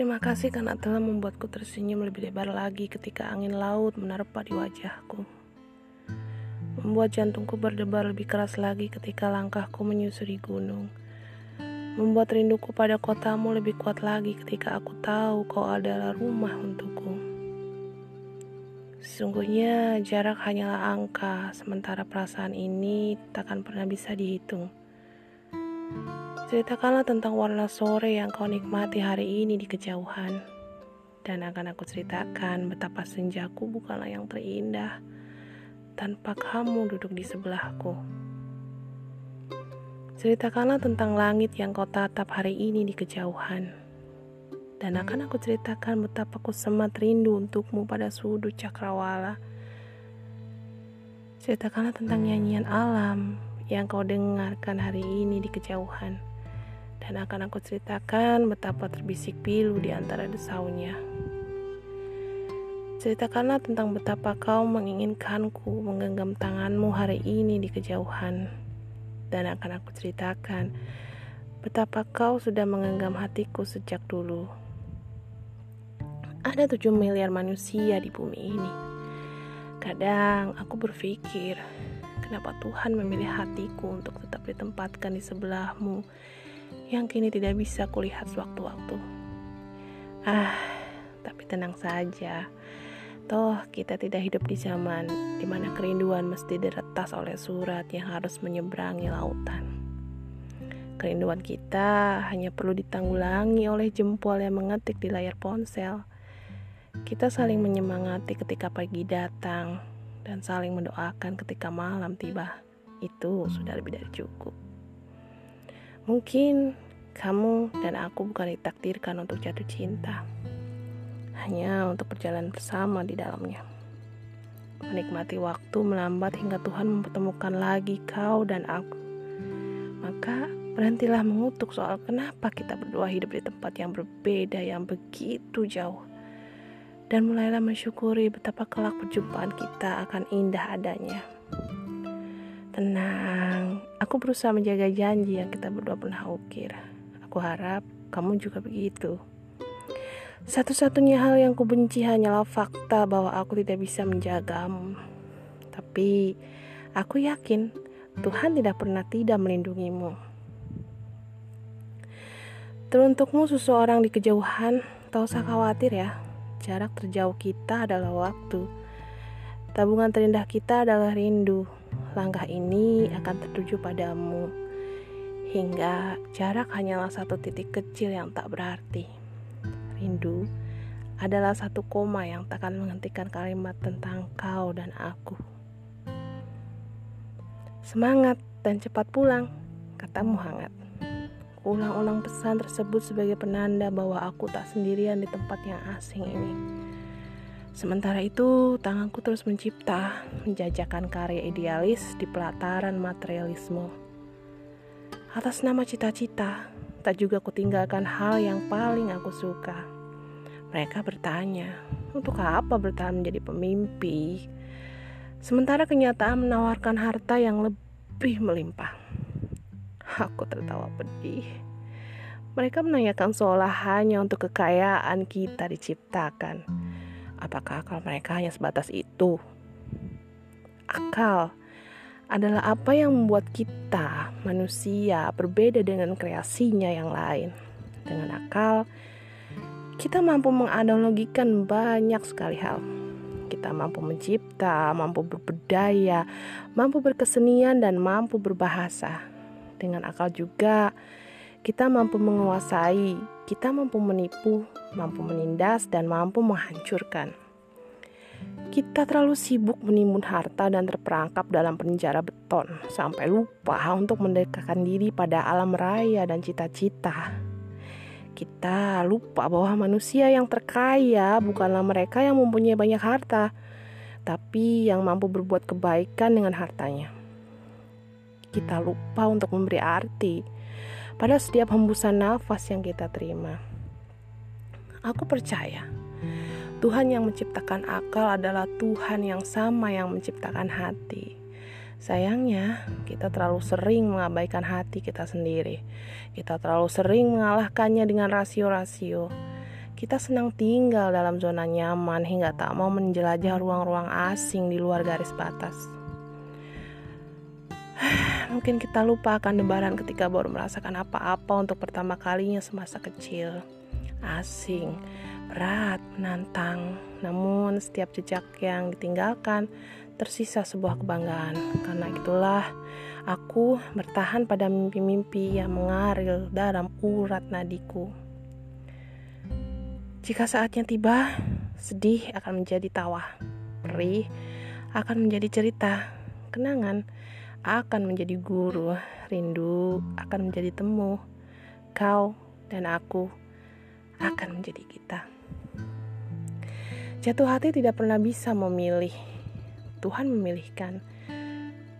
Terima kasih karena telah membuatku tersenyum lebih lebar lagi ketika angin laut menerpa di wajahku. Membuat jantungku berdebar lebih keras lagi ketika langkahku menyusuri gunung. Membuat rinduku pada kotamu lebih kuat lagi ketika aku tahu kau adalah rumah untukku. Sesungguhnya jarak hanyalah angka, sementara perasaan ini takkan pernah bisa dihitung. Ceritakanlah tentang warna sore yang kau nikmati hari ini di kejauhan. Dan akan aku ceritakan betapa senjaku bukanlah yang terindah tanpa kamu duduk di sebelahku. Ceritakanlah tentang langit yang kau tatap hari ini di kejauhan. Dan akan aku ceritakan betapa ku semat rindu untukmu pada sudut cakrawala. Ceritakanlah tentang nyanyian alam yang kau dengarkan hari ini di kejauhan dan akan aku ceritakan betapa terbisik pilu di antara desaunya. Ceritakanlah tentang betapa kau menginginkanku menggenggam tanganmu hari ini di kejauhan. Dan akan aku ceritakan betapa kau sudah menggenggam hatiku sejak dulu. Ada tujuh miliar manusia di bumi ini. Kadang aku berpikir, kenapa Tuhan memilih hatiku untuk tetap ditempatkan di sebelahmu yang kini tidak bisa kulihat sewaktu-waktu. Ah, tapi tenang saja. Toh kita tidak hidup di zaman di mana kerinduan mesti diretas oleh surat yang harus menyeberangi lautan. Kerinduan kita hanya perlu ditanggulangi oleh jempol yang mengetik di layar ponsel. Kita saling menyemangati ketika pagi datang dan saling mendoakan ketika malam tiba. Itu sudah lebih dari cukup. Mungkin kamu dan aku bukan ditakdirkan untuk jatuh cinta, hanya untuk berjalan bersama di dalamnya. Menikmati waktu melambat hingga Tuhan mempertemukan lagi kau dan aku. Maka berhentilah mengutuk soal kenapa kita berdua hidup di tempat yang berbeda yang begitu jauh. Dan mulailah mensyukuri betapa kelak perjumpaan kita akan indah adanya. Tenang, aku berusaha menjaga janji yang kita berdua pernah ukir. Aku harap kamu juga begitu. Satu-satunya hal yang kubenci hanyalah fakta bahwa aku tidak bisa menjagamu. Tapi aku yakin Tuhan tidak pernah tidak melindungimu. Teruntukmu seseorang di kejauhan, tak usah khawatir ya. Jarak terjauh kita adalah waktu. Tabungan terindah kita adalah rindu langkah ini akan tertuju padamu hingga jarak hanyalah satu titik kecil yang tak berarti. Rindu adalah satu koma yang takkan menghentikan kalimat tentang kau dan aku. Semangat dan cepat pulang, katamu hangat. Ulang-ulang pesan tersebut sebagai penanda bahwa aku tak sendirian di tempat yang asing ini. Sementara itu, tanganku terus mencipta, menjajakan karya idealis di pelataran materialisme. Atas nama cita-cita, tak juga kutinggalkan hal yang paling aku suka. Mereka bertanya, untuk apa bertahan menjadi pemimpi? Sementara kenyataan menawarkan harta yang lebih melimpah. Aku tertawa pedih. Mereka menanyakan seolah hanya untuk kekayaan kita diciptakan Apakah akal mereka hanya sebatas itu? Akal adalah apa yang membuat kita, manusia, berbeda dengan kreasinya yang lain. Dengan akal, kita mampu menganalogikan banyak sekali hal. Kita mampu mencipta, mampu berbudaya, mampu berkesenian, dan mampu berbahasa. Dengan akal juga, kita mampu menguasai, kita mampu menipu, mampu menindas, dan mampu menghancurkan. Kita terlalu sibuk menimbun harta dan terperangkap dalam penjara beton sampai lupa untuk mendekatkan diri pada alam raya dan cita-cita. Kita lupa bahwa manusia yang terkaya bukanlah mereka yang mempunyai banyak harta, tapi yang mampu berbuat kebaikan dengan hartanya. Kita lupa untuk memberi arti pada setiap hembusan nafas yang kita terima. Aku percaya Tuhan yang menciptakan akal adalah Tuhan yang sama yang menciptakan hati. Sayangnya, kita terlalu sering mengabaikan hati kita sendiri. Kita terlalu sering mengalahkannya dengan rasio-rasio. Kita senang tinggal dalam zona nyaman hingga tak mau menjelajah ruang-ruang asing di luar garis batas. Mungkin kita lupa akan lebaran ketika baru merasakan apa-apa untuk pertama kalinya semasa kecil. Asing, berat, menantang. Namun setiap jejak yang ditinggalkan tersisa sebuah kebanggaan. Karena itulah aku bertahan pada mimpi-mimpi yang mengaril dalam urat nadiku. Jika saatnya tiba, sedih akan menjadi tawa, perih akan menjadi cerita, kenangan akan menjadi guru, rindu akan menjadi temu, kau dan aku akan menjadi kita. Jatuh hati tidak pernah bisa memilih, Tuhan memilihkan.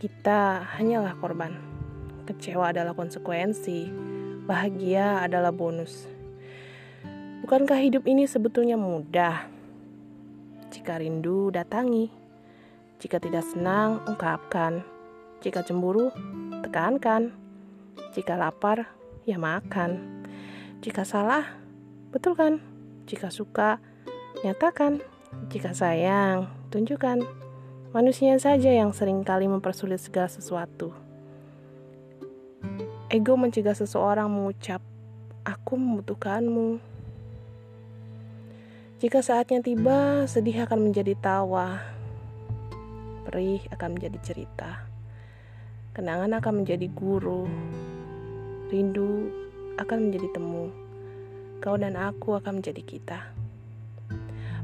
Kita hanyalah korban. Kecewa adalah konsekuensi, bahagia adalah bonus. Bukankah hidup ini sebetulnya mudah? Jika rindu, datangi. Jika tidak senang, ungkapkan. Jika cemburu, tekankan. Jika lapar, ya makan. Jika salah, betulkan. Jika suka, nyatakan. Jika sayang, tunjukkan. Manusia saja yang sering kali mempersulit segala sesuatu. Ego mencegah seseorang mengucap, "Aku membutuhkanmu." Jika saatnya tiba, sedih akan menjadi tawa, perih akan menjadi cerita, kenangan akan menjadi guru, rindu akan menjadi temu, kau dan aku akan menjadi kita.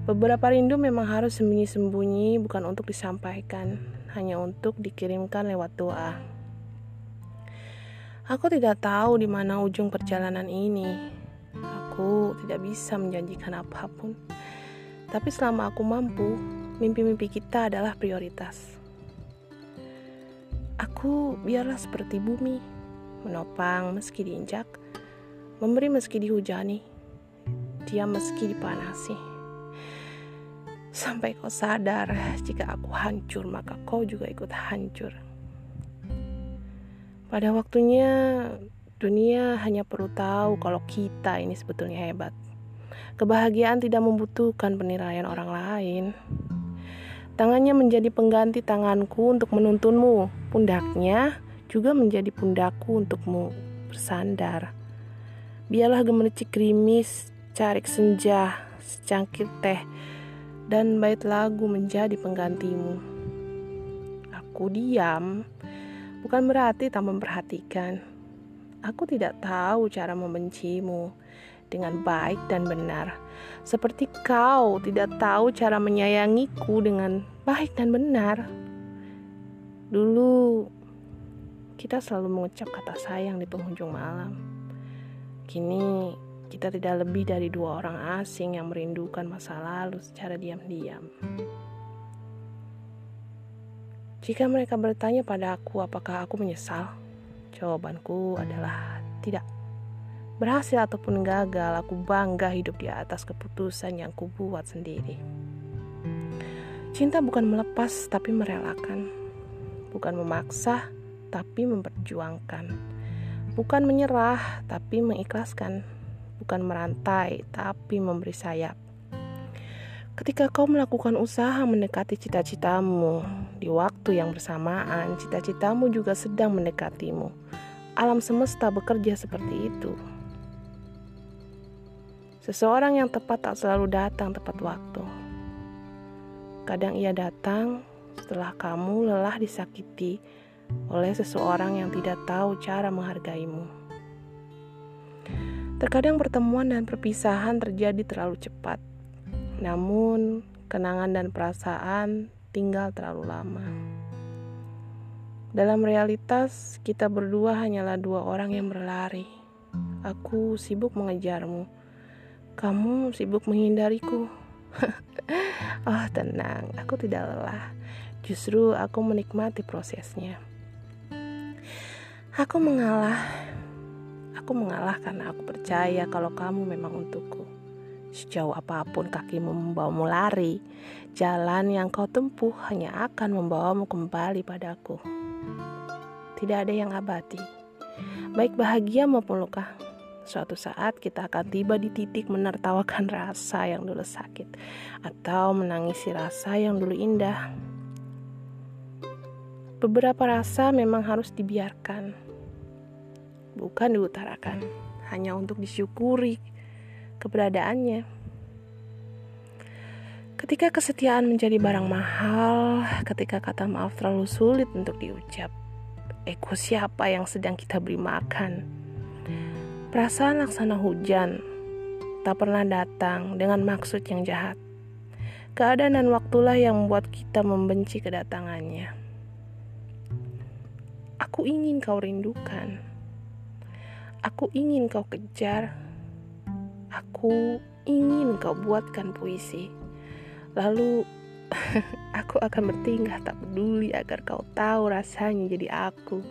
Beberapa rindu memang harus sembunyi-sembunyi, bukan untuk disampaikan, hanya untuk dikirimkan lewat doa. Aku tidak tahu di mana ujung perjalanan ini Aku tidak bisa menjanjikan apa pun. Tapi selama aku mampu, mimpi-mimpi kita adalah prioritas. Aku biarlah seperti bumi, menopang meski diinjak, memberi meski dihujani, diam meski dipanasi. Sampai kau sadar, jika aku hancur, maka kau juga ikut hancur. Pada waktunya, Dunia hanya perlu tahu kalau kita ini sebetulnya hebat. Kebahagiaan tidak membutuhkan penilaian orang lain. Tangannya menjadi pengganti tanganku untuk menuntunmu. Pundaknya juga menjadi pundakku untukmu bersandar. Biarlah gemericik gerimis, carik senja, secangkir teh, dan bait lagu menjadi penggantimu. Aku diam, bukan berarti tak memperhatikan Aku tidak tahu cara membencimu dengan baik dan benar, seperti kau tidak tahu cara menyayangiku dengan baik dan benar. Dulu kita selalu mengucap kata sayang di penghujung malam. Kini kita tidak lebih dari dua orang asing yang merindukan masa lalu secara diam-diam. Jika mereka bertanya pada aku apakah aku menyesal, Jawabanku adalah tidak. Berhasil ataupun gagal, aku bangga hidup di atas keputusan yang kubuat sendiri. Cinta bukan melepas tapi merelakan. Bukan memaksa tapi memperjuangkan. Bukan menyerah tapi mengikhlaskan. Bukan merantai tapi memberi sayap. Ketika kau melakukan usaha mendekati cita-citamu di waktu yang bersamaan, cita-citamu juga sedang mendekatimu alam semesta bekerja seperti itu. Seseorang yang tepat tak selalu datang tepat waktu. Kadang ia datang setelah kamu lelah disakiti oleh seseorang yang tidak tahu cara menghargaimu. Terkadang pertemuan dan perpisahan terjadi terlalu cepat, namun kenangan dan perasaan tinggal terlalu lama. Dalam realitas, kita berdua hanyalah dua orang yang berlari. Aku sibuk mengejarmu. Kamu sibuk menghindariku. oh, tenang, aku tidak lelah. Justru aku menikmati prosesnya. Aku mengalah. Aku mengalah karena aku percaya kalau kamu memang untukku. Sejauh apa pun kakimu membawamu lari, jalan yang kau tempuh hanya akan membawamu kembali padaku tidak ada yang abadi, baik bahagia maupun luka. Suatu saat kita akan tiba di titik menertawakan rasa yang dulu sakit atau menangisi rasa yang dulu indah. Beberapa rasa memang harus dibiarkan, bukan diutarakan, hanya untuk disyukuri keberadaannya. Ketika kesetiaan menjadi barang mahal, ketika kata maaf terlalu sulit untuk diucap, ego siapa yang sedang kita beri makan? Perasaan laksana hujan tak pernah datang dengan maksud yang jahat. Keadaan dan waktulah yang membuat kita membenci kedatangannya. Aku ingin kau rindukan. Aku ingin kau kejar. Aku ingin kau buatkan puisi. Lalu aku akan bertingkah tak peduli agar kau tahu rasanya jadi aku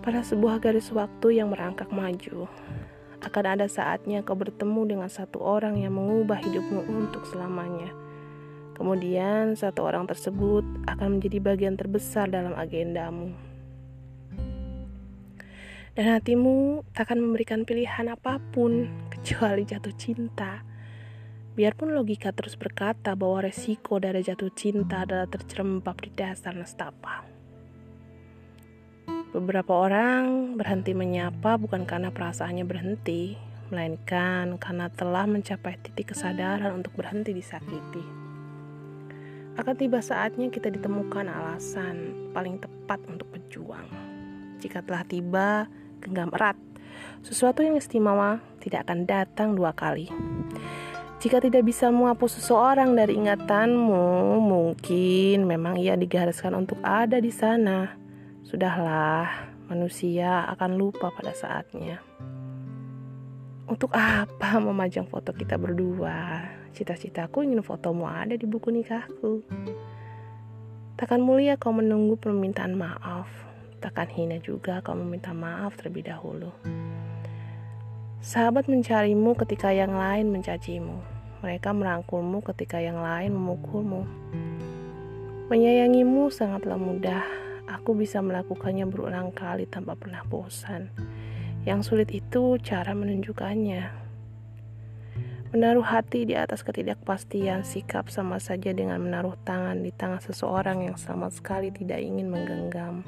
pada sebuah garis waktu yang merangkak maju. Akan ada saatnya kau bertemu dengan satu orang yang mengubah hidupmu untuk selamanya. Kemudian, satu orang tersebut akan menjadi bagian terbesar dalam agendamu. Dan hatimu takkan memberikan pilihan apa pun kecuali jatuh cinta. Biarpun logika terus berkata bahwa resiko dari jatuh cinta adalah tercerembab di dasar nestapa. Beberapa orang berhenti menyapa bukan karena perasaannya berhenti, melainkan karena telah mencapai titik kesadaran untuk berhenti disakiti. Akan tiba saatnya kita ditemukan alasan paling tepat untuk berjuang. Jika telah tiba, genggam erat. Sesuatu yang istimewa tidak akan datang dua kali. Jika tidak bisa menghapus seseorang dari ingatanmu, mungkin memang ia digariskan untuk ada di sana Sudahlah, manusia akan lupa pada saatnya. Untuk apa memajang foto kita berdua? Cita-citaku ingin fotomu ada di buku nikahku. Takkan mulia kau menunggu permintaan maaf. Takkan hina juga kau meminta maaf terlebih dahulu. Sahabat mencarimu ketika yang lain mencacimu. Mereka merangkulmu ketika yang lain memukulmu. Menyayangimu sangatlah mudah Aku bisa melakukannya berulang kali tanpa pernah bosan. Yang sulit itu cara menunjukkannya. Menaruh hati di atas ketidakpastian sikap sama saja dengan menaruh tangan di tangan seseorang yang sama sekali tidak ingin menggenggam.